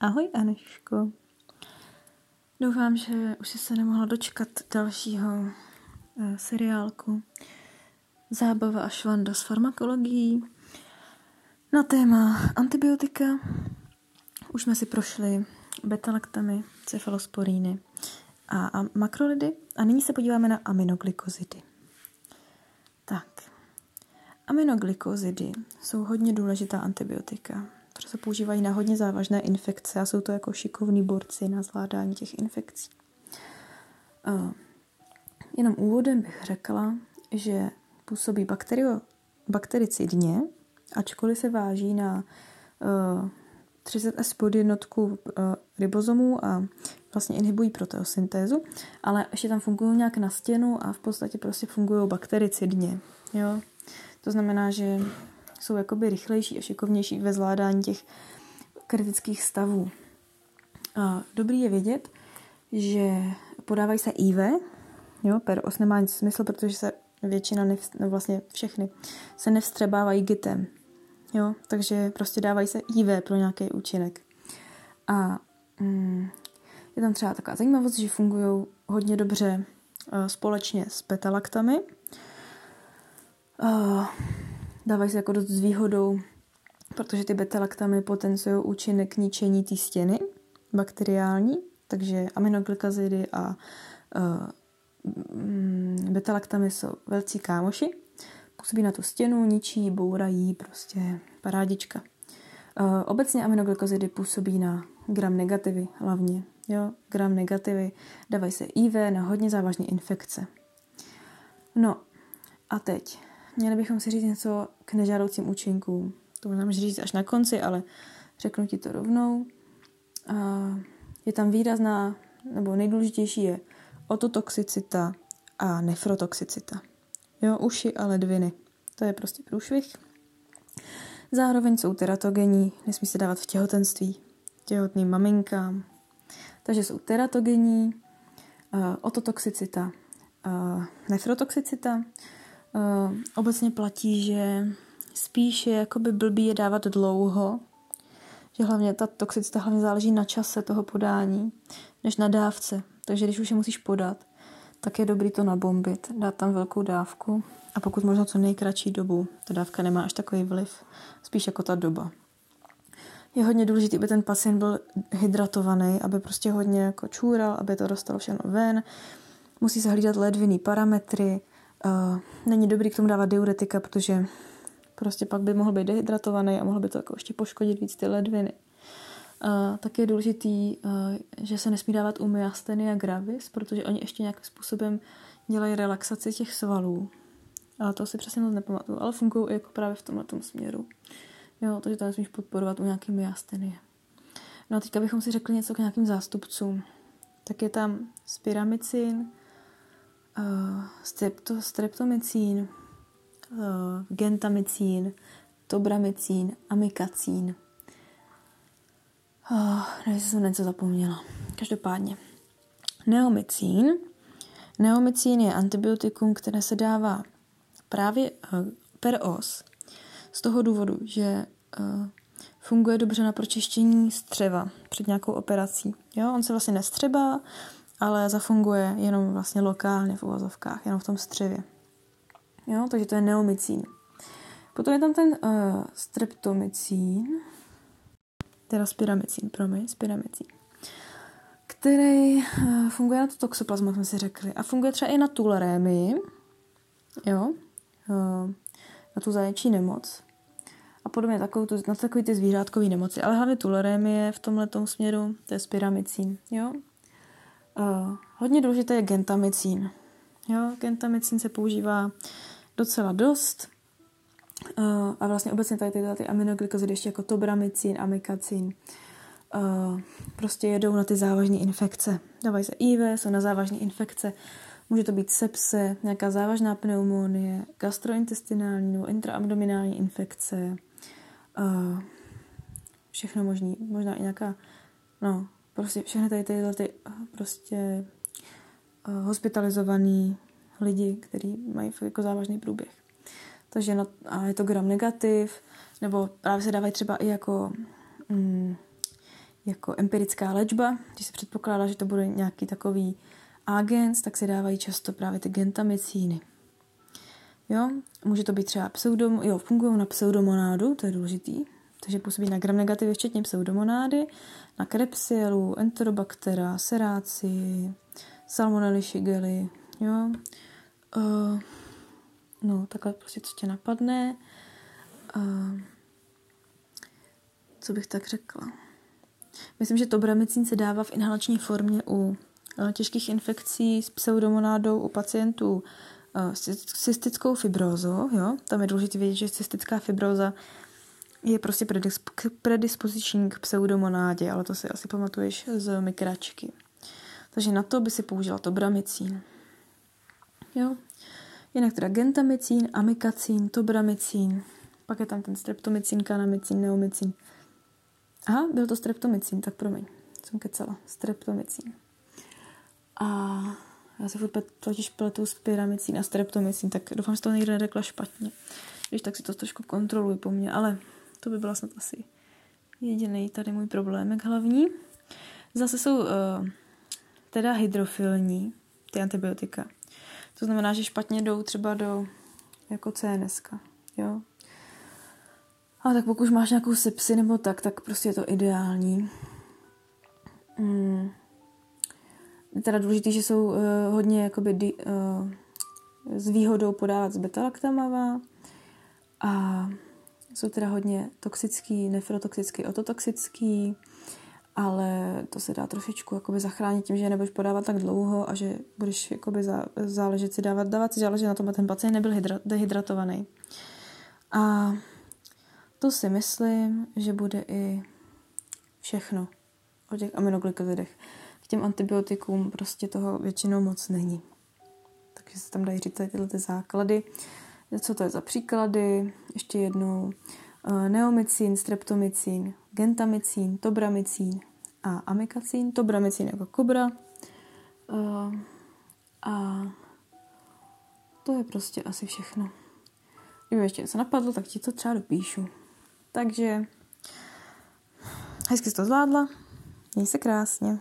Ahoj Aneško. Doufám, že už jsi se nemohla dočkat dalšího uh, seriálku Zábava a švanda s farmakologií na téma antibiotika. Už jsme si prošli betalaktamy, cefalosporíny a, a makrolidy a nyní se podíváme na aminoglykozidy. Tak, aminoglykozidy jsou hodně důležitá antibiotika protože se používají na hodně závažné infekce a jsou to jako šikovní borci na zvládání těch infekcí. Uh, jenom úvodem bych řekla, že působí bakterio, baktericidně, ačkoliv se váží na uh, 30 S podjednotku uh, ribozomů a vlastně inhibují proteosyntézu, ale ještě tam fungují nějak na stěnu a v podstatě prostě fungují baktericidně. Jo? To znamená, že jsou jakoby rychlejší a šikovnější ve zvládání těch kritických stavů. A dobrý je vědět, že podávají se IV, jo, per os nemá nic smysl, protože se většina, no vlastně všechny, se nevstřebávají gitem. Jo, takže prostě dávají se IV pro nějaký účinek. A mm, je tam třeba taková zajímavost, že fungují hodně dobře uh, společně s petalaktami. Dávají se jako dost s výhodou, protože ty betalaktamy potenciují účinek ničení té stěny bakteriální, takže aminoglykazidy a uh, betalaktamy jsou velcí kámoši. Působí na tu stěnu, ničí, bourají, prostě parádička. Uh, obecně aminoglykozidy působí na gram negativy hlavně. Jo, gram negativy dávají se IV na hodně závažné infekce. No a teď Měli bychom si říct něco k nežádoucím účinkům. To možná říct až na konci, ale řeknu ti to rovnou. Je tam výrazná, nebo nejdůležitější je ototoxicita a nefrotoxicita. Jo, uši a ledviny. To je prostě průšvih. Zároveň jsou teratogenní, nesmí se dávat v těhotenství, těhotným maminkám. Takže jsou teratogenní, ototoxicita, nefrotoxicita, Uh, obecně platí, že spíš je jakoby blbý je dávat dlouho, že hlavně ta toxicita hlavně záleží na čase toho podání, než na dávce. Takže když už je musíš podat, tak je dobrý to nabombit, dát tam velkou dávku a pokud možno co nejkratší dobu. Ta dávka nemá až takový vliv, spíš jako ta doba. Je hodně důležité, aby ten pacient byl hydratovaný, aby prostě hodně jako čůral, aby to dostalo všechno ven. Musí se hlídat ledvinný parametry, Uh, není dobrý k tomu dávat diuretika, protože prostě pak by mohl být dehydratovaný a mohl by to jako ještě poškodit víc ty ledviny. Uh, tak je důležitý, uh, že se nesmí dávat u myasteny a gravis, protože oni ještě nějakým způsobem dělají relaxaci těch svalů. A to si přesně moc nepamatuju, ale fungují jako právě v tomhle směru. Jo, takže to nesmíš podporovat u nějaký myastenie. No a teďka bychom si řekli něco k nějakým zástupcům. Tak je tam spiramicin, uh, strepto, streptomycín, uh, gentamicín, tobramicín, amikacín. Uh, nevím, jestli jsem něco zapomněla. Každopádně. Neomycín. Neomycín je antibiotikum, které se dává právě uh, per os. Z toho důvodu, že uh, funguje dobře na pročištění střeva před nějakou operací. Jo, on se vlastně nestřebá, ale zafunguje jenom vlastně lokálně v uvozovkách, jenom v tom střevě. Jo, takže to je neomycín. Potom je tam ten uh, streptomycín, teda spiramycín, promiň, spiramycín, který uh, funguje na to toxoplasmu, jsme si řekli, a funguje třeba i na tulerémii, jo, uh, na tu zaječí nemoc a podobně takovou, tu, na takový ty zvířátkový nemoci, ale hlavně tulerémie v tomhle směru, to je spiramycín, jo, Uh, hodně důležité je gentamicín. Jo, gentamicín se používá docela dost uh, a vlastně obecně tady tyhle ty aminoglykozidy ještě jako tobramicín, amikacín uh, prostě jedou na ty závažné infekce. Dávají se IV, jsou na závažné infekce. Může to být sepse, nějaká závažná pneumonie, gastrointestinální nebo intraabdominální infekce, uh, všechno možný, možná i nějaká no, prostě všechny tady tyhle ty eh, prostě uh, hospitalizovaný lidi, kteří mají jako závažný průběh. Takže no, a je to gram negativ, nebo právě se dávají třeba i jako, mm, jako empirická léčba, když se předpokládá, že to bude nějaký takový agens, tak se dávají často právě ty gentamicíny. Jo, může to být třeba pseudom, jo, fungují na pseudomonádu, to je důležitý, takže působí na gram negativy, včetně pseudomonády, na krepsielu, enterobaktera, seráci, salmonelli, shigely, jo. Uh, no, takhle prostě co tě napadne. Uh, co bych tak řekla? Myslím, že tobramicín se dává v inhalační formě u uh, těžkých infekcí s pseudomonádou u pacientů s cystickou fibrózou. Jo? Tam je důležité vědět, že cystická fibróza je prostě predisp- predispoziční k pseudomonádě, ale to si asi pamatuješ z mikračky. Takže na to by si použila tobramicín. Jo? Jinak teda gentamicín, amikacín, tobramicín, pak je tam ten streptomycín, kanamicín, neomicín. Aha, byl to streptomycín, tak promiň, jsem kecala. Streptomycín. A já se furt totiž pletu s pyramicín a streptomycín, tak doufám, že to někde neřekla špatně. Když tak si to trošku kontroluji po mně, ale to by byla snad asi jediný tady můj problémek hlavní. Zase jsou uh, teda hydrofilní, ty antibiotika. To znamená, že špatně jdou třeba do jako CNS. Jo? A tak pokud máš nějakou sepsi nebo tak, tak prostě je to ideální. Je teda důležité, že jsou uh, hodně jakoby di, uh, s výhodou podávat z betalaktamava a jsou teda hodně toxický, nefrotoxický, ototoxický, ale to se dá trošičku jakoby zachránit tím, že je nebudeš podávat tak dlouho a že budeš jakoby zá, záležet si dávat, dávat si záležet na tom, aby ten pacient nebyl hydra, dehydratovaný. A to si myslím, že bude i všechno o těch aminoglykozidech. K těm antibiotikům prostě toho většinou moc není. Takže se tam dají říct tyhle ty základy. Co to je za příklady? Ještě jednou. Eh, neomycín, streptomycín, gentamicín, tobramicín a amikacín. Tobramicín jako kobra. Eh, a to je prostě asi všechno. Kdyby ještě něco napadlo, tak ti to třeba dopíšu. Takže hezky jsi to zvládla. Měj se krásně.